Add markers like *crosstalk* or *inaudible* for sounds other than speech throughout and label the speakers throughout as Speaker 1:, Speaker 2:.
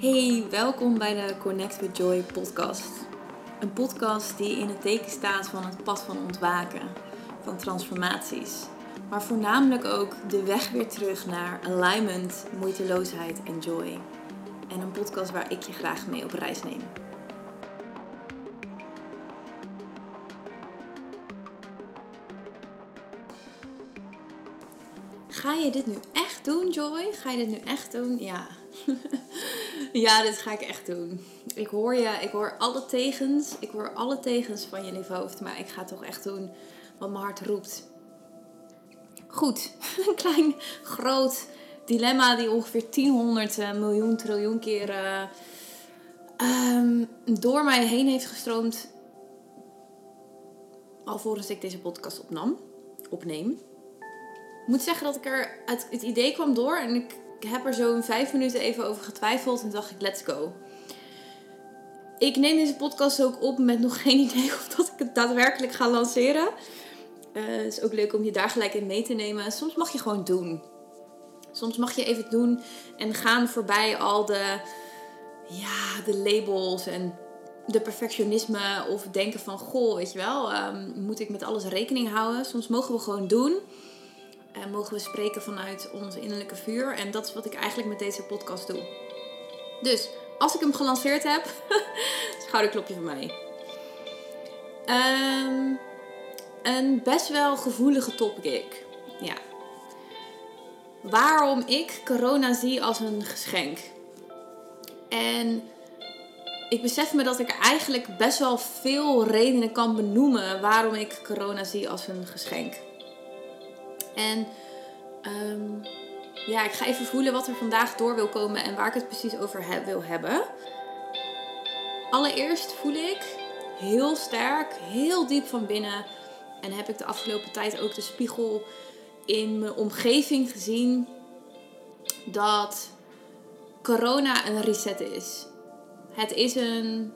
Speaker 1: Hey, welkom bij de Connect with Joy podcast. Een podcast die in het teken staat van het pad van ontwaken, van transformaties. Maar voornamelijk ook de weg weer terug naar alignment, moeiteloosheid en joy. En een podcast waar ik je graag mee op reis neem. Ga je dit nu echt doen, Joy? Ga je dit nu echt doen? Ja. *laughs* ja, dit ga ik echt doen. Ik hoor je, ik hoor alle tegens. Ik hoor alle tegens van lieve hoofd. Maar ik ga toch echt doen wat mijn hart roept. Goed, *laughs* een klein, groot dilemma die ongeveer 1000 eh, miljoen triljoen keer uh, door mij heen heeft gestroomd. Alvorens ik deze podcast opnam, opneem. Ik moet zeggen dat ik er het idee kwam door en ik heb er zo'n vijf minuten even over getwijfeld en dacht ik, let's go. Ik neem deze podcast ook op met nog *laughs* geen idee of dat ik het daadwerkelijk ga lanceren. Uh, het is ook leuk om je daar gelijk in mee te nemen. Soms mag je gewoon doen. Soms mag je even doen en gaan voorbij al de, ja, de labels en de perfectionisme of denken van goh, weet je wel, um, moet ik met alles rekening houden? Soms mogen we gewoon doen. En mogen we spreken vanuit ons innerlijke vuur. En dat is wat ik eigenlijk met deze podcast doe. Dus als ik hem gelanceerd heb, *laughs* schouderklopje van mij. Um, een best wel gevoelige topic. Ja. Waarom ik corona zie als een geschenk. En ik besef me dat ik eigenlijk best wel veel redenen kan benoemen waarom ik corona zie als een geschenk. En um, ja, ik ga even voelen wat er vandaag door wil komen en waar ik het precies over wil hebben. Allereerst voel ik heel sterk, heel diep van binnen. En heb ik de afgelopen tijd ook de spiegel in mijn omgeving gezien. Dat corona een reset is. Het is een.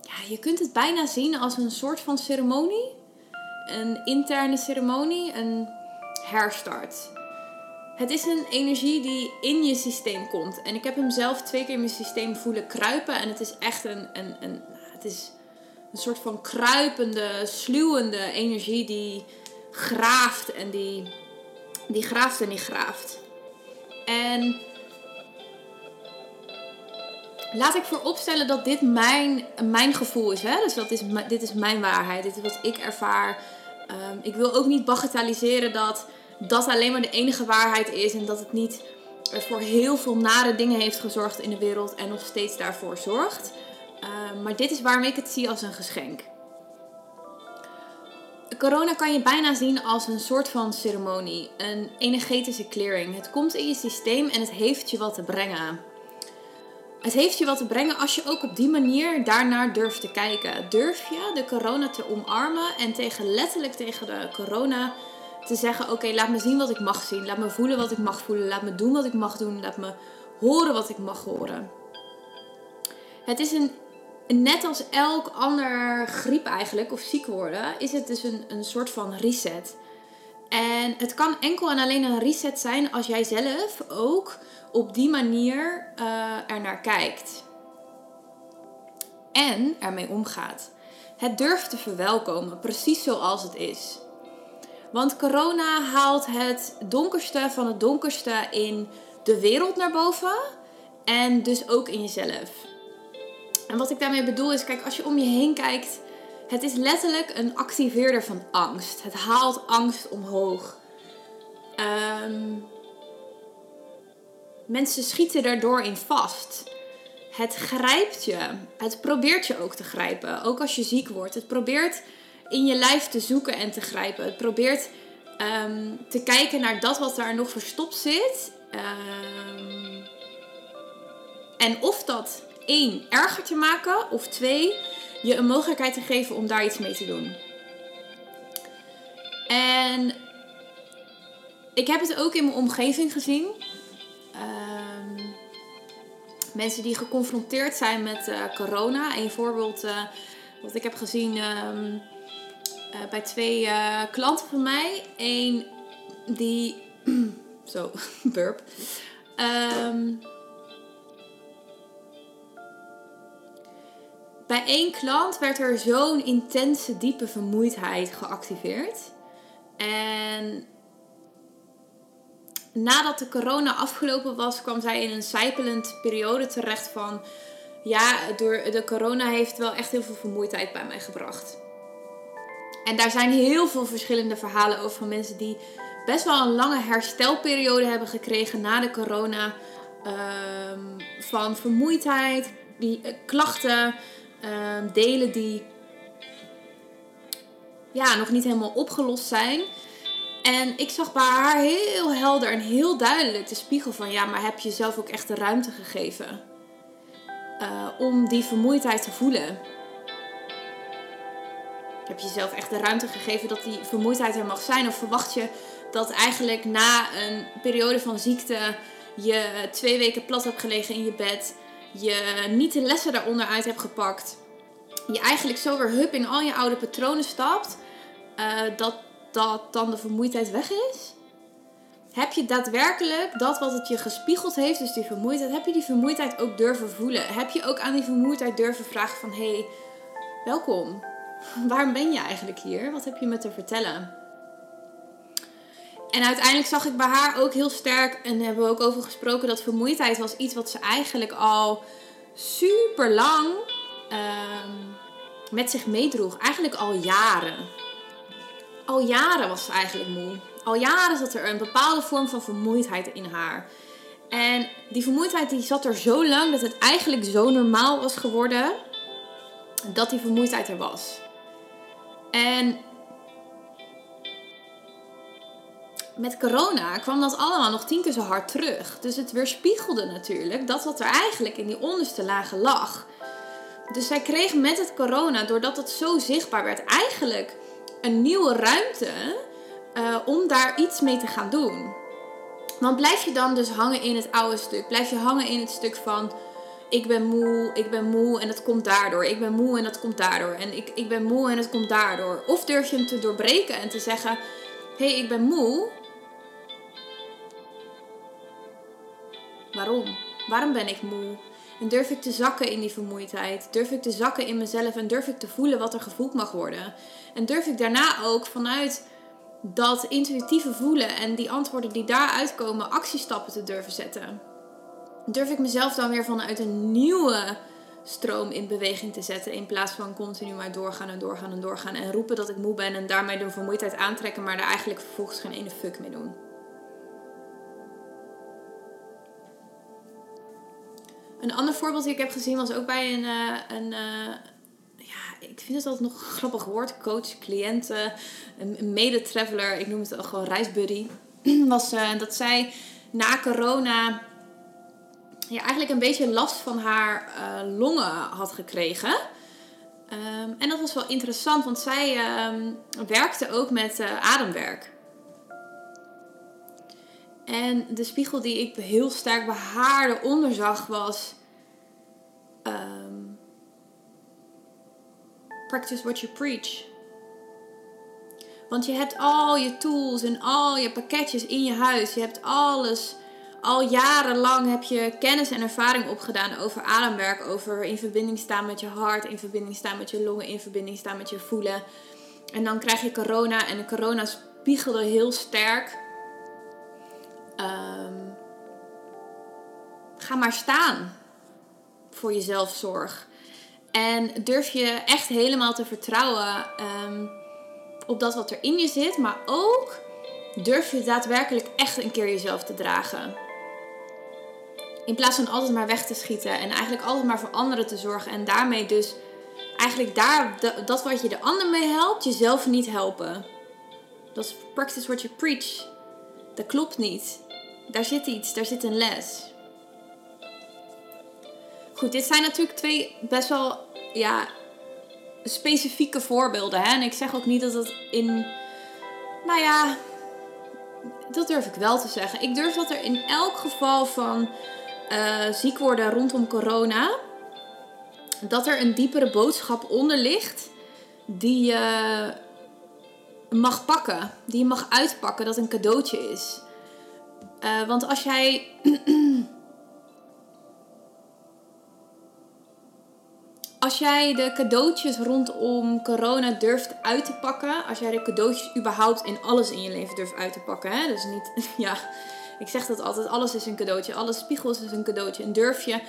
Speaker 1: Ja, je kunt het bijna zien als een soort van ceremonie een interne ceremonie, een herstart. Het is een energie die in je systeem komt. En ik heb hem zelf twee keer in mijn systeem voelen kruipen. En het is echt een, een, een, het is een soort van kruipende, sluwende energie die graaft en die, die graaft en die graaft. En laat ik vooropstellen dat dit mijn, mijn gevoel is. Hè? Dus dat is, dit is mijn waarheid. Dit is wat ik ervaar Um, ik wil ook niet bagatelliseren dat dat alleen maar de enige waarheid is en dat het niet voor heel veel nare dingen heeft gezorgd in de wereld en nog steeds daarvoor zorgt. Um, maar dit is waarom ik het zie als een geschenk. Corona kan je bijna zien als een soort van ceremonie, een energetische clearing. Het komt in je systeem en het heeft je wat te brengen. Het heeft je wat te brengen als je ook op die manier daarnaar durft te kijken. Durf je de corona te omarmen en tegen, letterlijk tegen de corona te zeggen: Oké, laat me zien wat ik mag zien. Laat me voelen wat ik mag voelen. Laat me doen wat ik mag doen. Laat me horen wat ik mag horen. Het is een, net als elk ander griep eigenlijk, of ziek worden, is het dus een, een soort van reset. En het kan enkel en alleen een reset zijn als jij zelf ook op die manier uh, er naar kijkt. En ermee omgaat. Het durft te verwelkomen, precies zoals het is. Want corona haalt het donkerste van het donkerste in de wereld naar boven. En dus ook in jezelf. En wat ik daarmee bedoel is, kijk, als je om je heen kijkt, het is letterlijk een activeerder van angst. Het haalt angst omhoog. Um, Mensen schieten daardoor in vast. Het grijpt je. Het probeert je ook te grijpen. Ook als je ziek wordt. Het probeert in je lijf te zoeken en te grijpen. Het probeert ehm, te kijken naar dat wat daar nog verstopt zit. Um, en of dat één, erger te maken. Of twee, je een mogelijkheid te geven om daar iets mee te doen. En ik heb het ook in mijn omgeving gezien. Mensen die geconfronteerd zijn met eh, corona. Een voorbeeld eh, wat ik heb gezien ehm, eh, bij twee klanten van mij. Eén die. *clears throat* zo, *laughs* burp. Ehm, bij één klant werd er zo'n intense, diepe vermoeidheid geactiveerd. En nadat de corona afgelopen was, kwam zij in een zijpelend periode terecht van... Ja, door de corona heeft wel echt heel veel vermoeidheid bij mij gebracht. En daar zijn heel veel verschillende verhalen over van mensen die best wel een lange herstelperiode hebben gekregen na de corona. Ehm, van vermoeidheid, die, uh, klachten, uh, delen die ja, nog niet helemaal opgelost zijn. En ik zag bij haar heel helder en heel duidelijk de spiegel van ja, maar heb je zelf ook echt de ruimte gegeven uh, om die vermoeidheid te voelen? Heb je jezelf echt de ruimte gegeven dat die vermoeidheid er mag zijn? Of verwacht je dat eigenlijk na een periode van ziekte je twee weken plat hebt gelegen in je bed, je niet de lessen daaronder uit hebt gepakt, je eigenlijk zo weer hup in al je oude patronen stapt, uh, dat, dat dan de vermoeidheid weg is? Heb je daadwerkelijk dat wat het je gespiegeld heeft, dus die vermoeidheid, heb je die vermoeidheid ook durven voelen? Heb je ook aan die vermoeidheid durven vragen van hé, hey, welkom. *laughs* Waarom ben je eigenlijk hier? Wat heb je me te vertellen? En uiteindelijk zag ik bij haar ook heel sterk, en hebben we ook over gesproken, dat vermoeidheid was iets wat ze eigenlijk al super lang um, met zich meedroeg. Eigenlijk al jaren. Al jaren was ze eigenlijk moe. Al jaren zat er een bepaalde vorm van vermoeidheid in haar. En die vermoeidheid die zat er zo lang dat het eigenlijk zo normaal was geworden dat die vermoeidheid er was. En met corona kwam dat allemaal nog tien keer zo hard terug. Dus het weerspiegelde natuurlijk dat wat er eigenlijk in die onderste lagen lag. Dus zij kreeg met het corona, doordat het zo zichtbaar werd, eigenlijk een nieuwe ruimte uh, om daar iets mee te gaan doen. Want blijf je dan dus hangen in het oude stuk? Blijf je hangen in het stuk van ik ben moe, ik ben moe en dat komt daardoor. Ik ben moe en dat komt daardoor. En ik, ik ben moe en dat komt daardoor. Of durf je hem te doorbreken en te zeggen: hé, hey, ik ben moe. Waarom? Waarom ben ik moe? En durf ik te zakken in die vermoeidheid? Durf ik te zakken in mezelf en durf ik te voelen wat er gevoeld mag worden? En durf ik daarna ook vanuit dat intuïtieve voelen en die antwoorden die daaruit komen, actiestappen te durven zetten? Durf ik mezelf dan weer vanuit een nieuwe stroom in beweging te zetten. In plaats van continu maar doorgaan en doorgaan en doorgaan. En roepen dat ik moe ben en daarmee de vermoeidheid aantrekken, maar daar eigenlijk vervolgens geen ene fuck mee doen. Een ander voorbeeld die ik heb gezien was ook bij een, uh, een uh, ja, ik vind het altijd nog een grappig woord, coach, cliënten, een mede-traveler, ik noem het gewoon reisbuddy, *clears throat* was uh, dat zij na corona ja, eigenlijk een beetje last van haar longen had gekregen. Um, en dat was wel interessant, want zij um, werkte ook met ademwerk. En de spiegel die ik heel sterk bij haar eronder was... Um, practice what you preach. Want je hebt al je tools en al je pakketjes in je huis. Je hebt alles. Al jarenlang heb je kennis en ervaring opgedaan over ademwerk. Over in verbinding staan met je hart. In verbinding staan met je longen. In verbinding staan met je voelen. En dan krijg je corona. En de corona spiegelde heel sterk Um, ga maar staan voor je zelfzorg. En durf je echt helemaal te vertrouwen um, op dat wat er in je zit. Maar ook durf je daadwerkelijk echt een keer jezelf te dragen. In plaats van altijd maar weg te schieten en eigenlijk altijd maar voor anderen te zorgen. En daarmee dus eigenlijk daar, dat wat je de ander mee helpt, jezelf niet helpen. Dat is practice what you preach. Dat klopt niet daar zit iets, daar zit een les. Goed, dit zijn natuurlijk twee best wel ja, specifieke voorbeelden. Hè? En ik zeg ook niet dat het in. Nou ja, dat durf ik wel te zeggen. Ik durf dat er in elk geval van uh, ziek worden rondom corona. Dat er een diepere boodschap onder ligt. Die je mag pakken. Die je mag uitpakken. Dat een cadeautje is. Uh, want als jij. Als jij de cadeautjes rondom corona durft uit te pakken, als jij de cadeautjes überhaupt in alles in je leven durft uit te pakken, hè? dus niet, *laughs* ja, ik zeg dat altijd, alles is een cadeautje, alle spiegels is een cadeautje. En durf je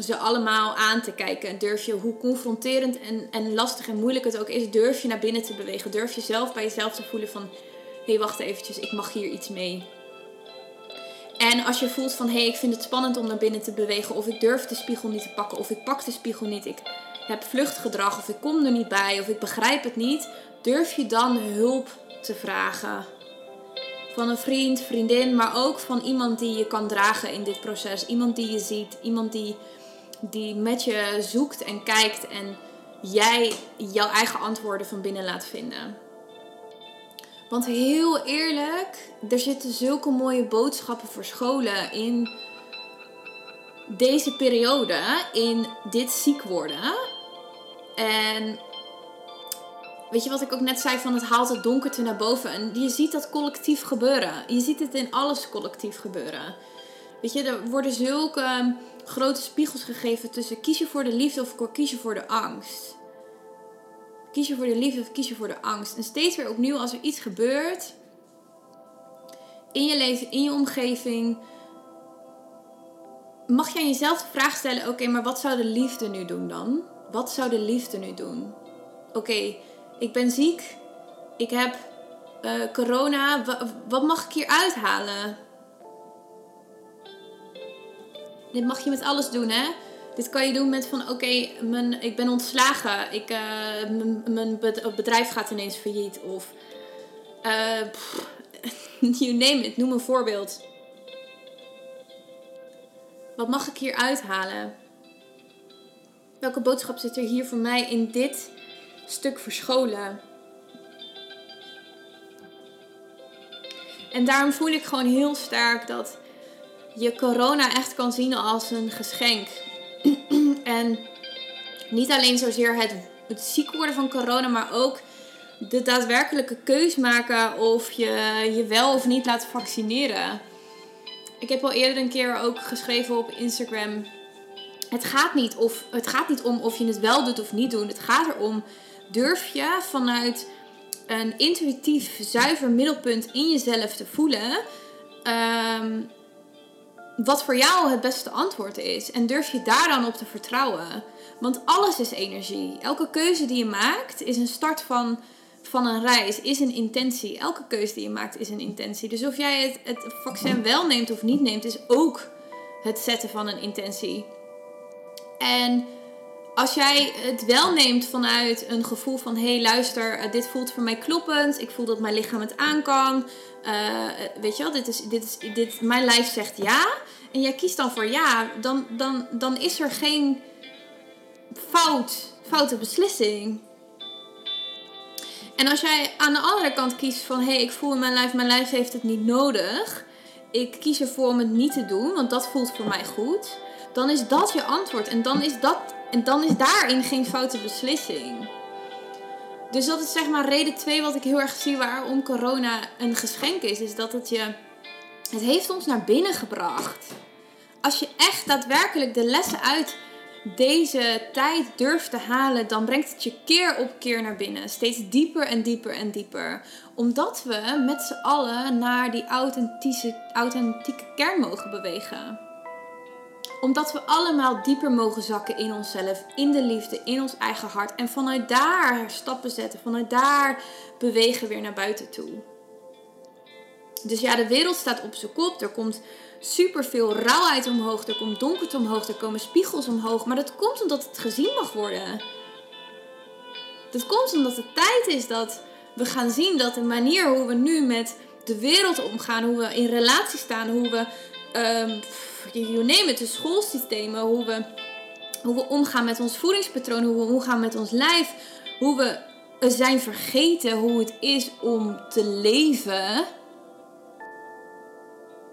Speaker 1: ze allemaal aan te kijken, en durf je, hoe confronterend en, en lastig en moeilijk het ook is, durf je naar binnen te bewegen, durf je zelf bij jezelf te voelen van, hé hey, wacht eventjes, ik mag hier iets mee. En als je voelt van hé, hey, ik vind het spannend om naar binnen te bewegen, of ik durf de spiegel niet te pakken, of ik pak de spiegel niet, ik heb vluchtgedrag, of ik kom er niet bij, of ik begrijp het niet, durf je dan hulp te vragen. Van een vriend, vriendin, maar ook van iemand die je kan dragen in dit proces. Iemand die je ziet, iemand die, die met je zoekt en kijkt en jij jouw eigen antwoorden van binnen laat vinden. Want heel eerlijk, er zitten zulke mooie boodschappen voor scholen in deze periode, in dit ziek worden. En weet je wat ik ook net zei van het haalt het donkerte naar boven. En je ziet dat collectief gebeuren. Je ziet het in alles collectief gebeuren. Weet je, er worden zulke grote spiegels gegeven tussen kies je voor de liefde of kies je voor de angst. Kies je voor de liefde of kies je voor de angst? En steeds weer opnieuw als er iets gebeurt in je leven, in je omgeving, mag je aan jezelf de vraag stellen: oké, maar wat zou de liefde nu doen dan? Wat zou de liefde nu doen? Oké, ik ben ziek, ik heb uh, corona, wat mag ik hier uithalen? Dit mag je met alles doen, hè? Dit kan je doen met van oké, ik ben ontslagen. Ik, uh, mijn bedrijf gaat ineens failliet. Of uh, *laughs* you name it, noem een voorbeeld. Wat mag ik hier uithalen? Welke boodschap zit er hier voor mij in dit stuk verscholen? En daarom voel ik gewoon heel sterk dat je corona echt kan zien als een geschenk. *clears throat* en niet alleen zozeer het, het ziek worden van corona, maar ook de daadwerkelijke keus maken of je je wel of niet laat vaccineren. Ik heb al eerder een keer ook geschreven op Instagram. Het gaat niet, of, het gaat niet om of je het wel doet of niet doet. Het gaat erom, durf je vanuit een intuïtief, zuiver middelpunt in jezelf te voelen. Ehm, wat voor jou het beste antwoord is. En durf je daar dan op te vertrouwen. Want alles is energie. Elke keuze die je maakt is een start van, van een reis, is een intentie. Elke keuze die je maakt is een intentie. Dus of jij het, het vaccin wel neemt of niet neemt, is ook het zetten van een intentie. En als jij het wel neemt vanuit een gevoel van: hé, hey, luister, eh, dit voelt voor mij kloppend. Ik voel dat mijn lichaam het aan kan. Uh, weet je wel, dit is, dit is, dit, mijn lijf zegt ja. En jij kiest dan voor ja, dan, dan, dan is er geen fout, foute beslissing. En als jij aan de andere kant kiest van: hé, hey, ik voel in mijn lijf, mijn lijf heeft het niet nodig. Ik kies ervoor om het niet te doen, want dat voelt voor mij goed. Dan is dat je antwoord. En dan is dat en dan is daarin geen foute beslissing. Dus dat is zeg maar reden 2 wat ik heel erg zie waarom corona een geschenk is. Is dat het je... Het heeft ons naar binnen gebracht. Als je echt daadwerkelijk de lessen uit deze tijd durft te halen, dan brengt het je keer op keer naar binnen. Steeds dieper en dieper en dieper. Omdat we met z'n allen naar die authentieke, authentieke kern mogen bewegen omdat we allemaal dieper mogen zakken in onszelf, in de liefde, in ons eigen hart. En vanuit daar stappen zetten, vanuit daar bewegen weer naar buiten toe. Dus ja, de wereld staat op zijn kop. Er komt superveel rauwheid omhoog. Er komt donkerte omhoog. Er komen spiegels omhoog. Maar dat komt omdat het gezien mag worden. Dat komt omdat het tijd is dat we gaan zien dat de manier hoe we nu met de wereld omgaan, hoe we in relatie staan, hoe we um, you name it, de schoolsystemen, hoe we, hoe we omgaan met ons voedingspatroon, hoe we omgaan met ons lijf, hoe we zijn vergeten hoe het is om te leven,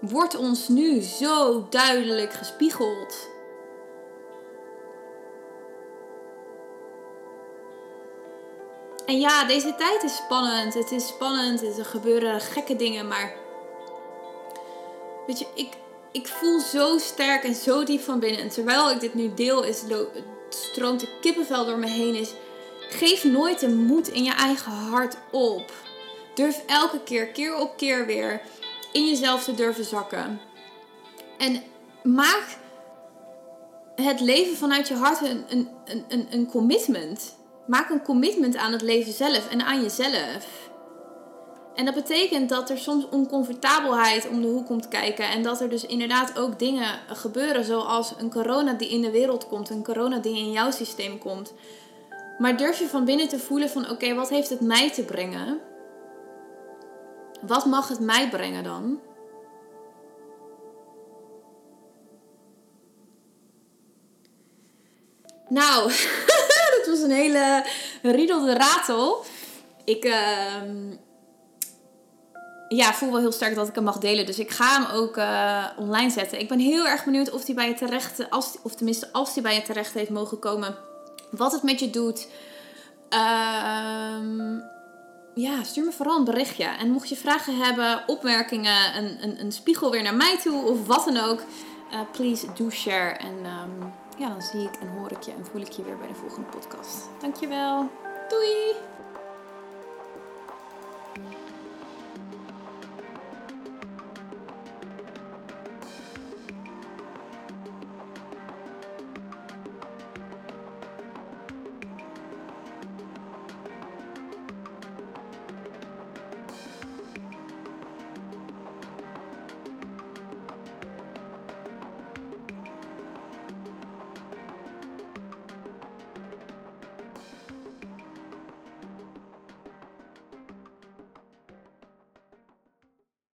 Speaker 1: wordt ons nu zo duidelijk gespiegeld. En ja, deze tijd is spannend. Het is spannend. Er gebeuren gekke dingen. Maar weet je, ik, ik voel zo sterk en zo diep van binnen. En terwijl ik dit nu deel, is stroomt de kippenvel door me heen is. Geef nooit de moed in je eigen hart op. Durf elke keer, keer op keer weer, in jezelf te durven zakken. En maak het leven vanuit je hart een, een, een, een commitment. Maak een commitment aan het leven zelf en aan jezelf. En dat betekent dat er soms oncomfortabelheid om de hoek komt kijken. En dat er dus inderdaad ook dingen gebeuren, zoals een corona die in de wereld komt, een corona die in jouw systeem komt. Maar durf je van binnen te voelen van oké, wat heeft het mij te brengen? Wat mag het mij brengen dan? Nou, *laughs* dat was een hele riedelde ratel. Ik uh, ja, voel wel heel sterk dat ik hem mag delen. Dus ik ga hem ook uh, online zetten. Ik ben heel erg benieuwd of hij bij je terecht, als, of tenminste als hij bij je terecht heeft mogen komen, wat het met je doet. Uh, ja, stuur me vooral een berichtje. En mocht je vragen hebben, opmerkingen, een, een, een spiegel weer naar mij toe of wat dan ook, uh, please do share. En um, ja, dan zie ik en hoor ik je en voel ik je weer bij de volgende podcast. Dankjewel. Doei!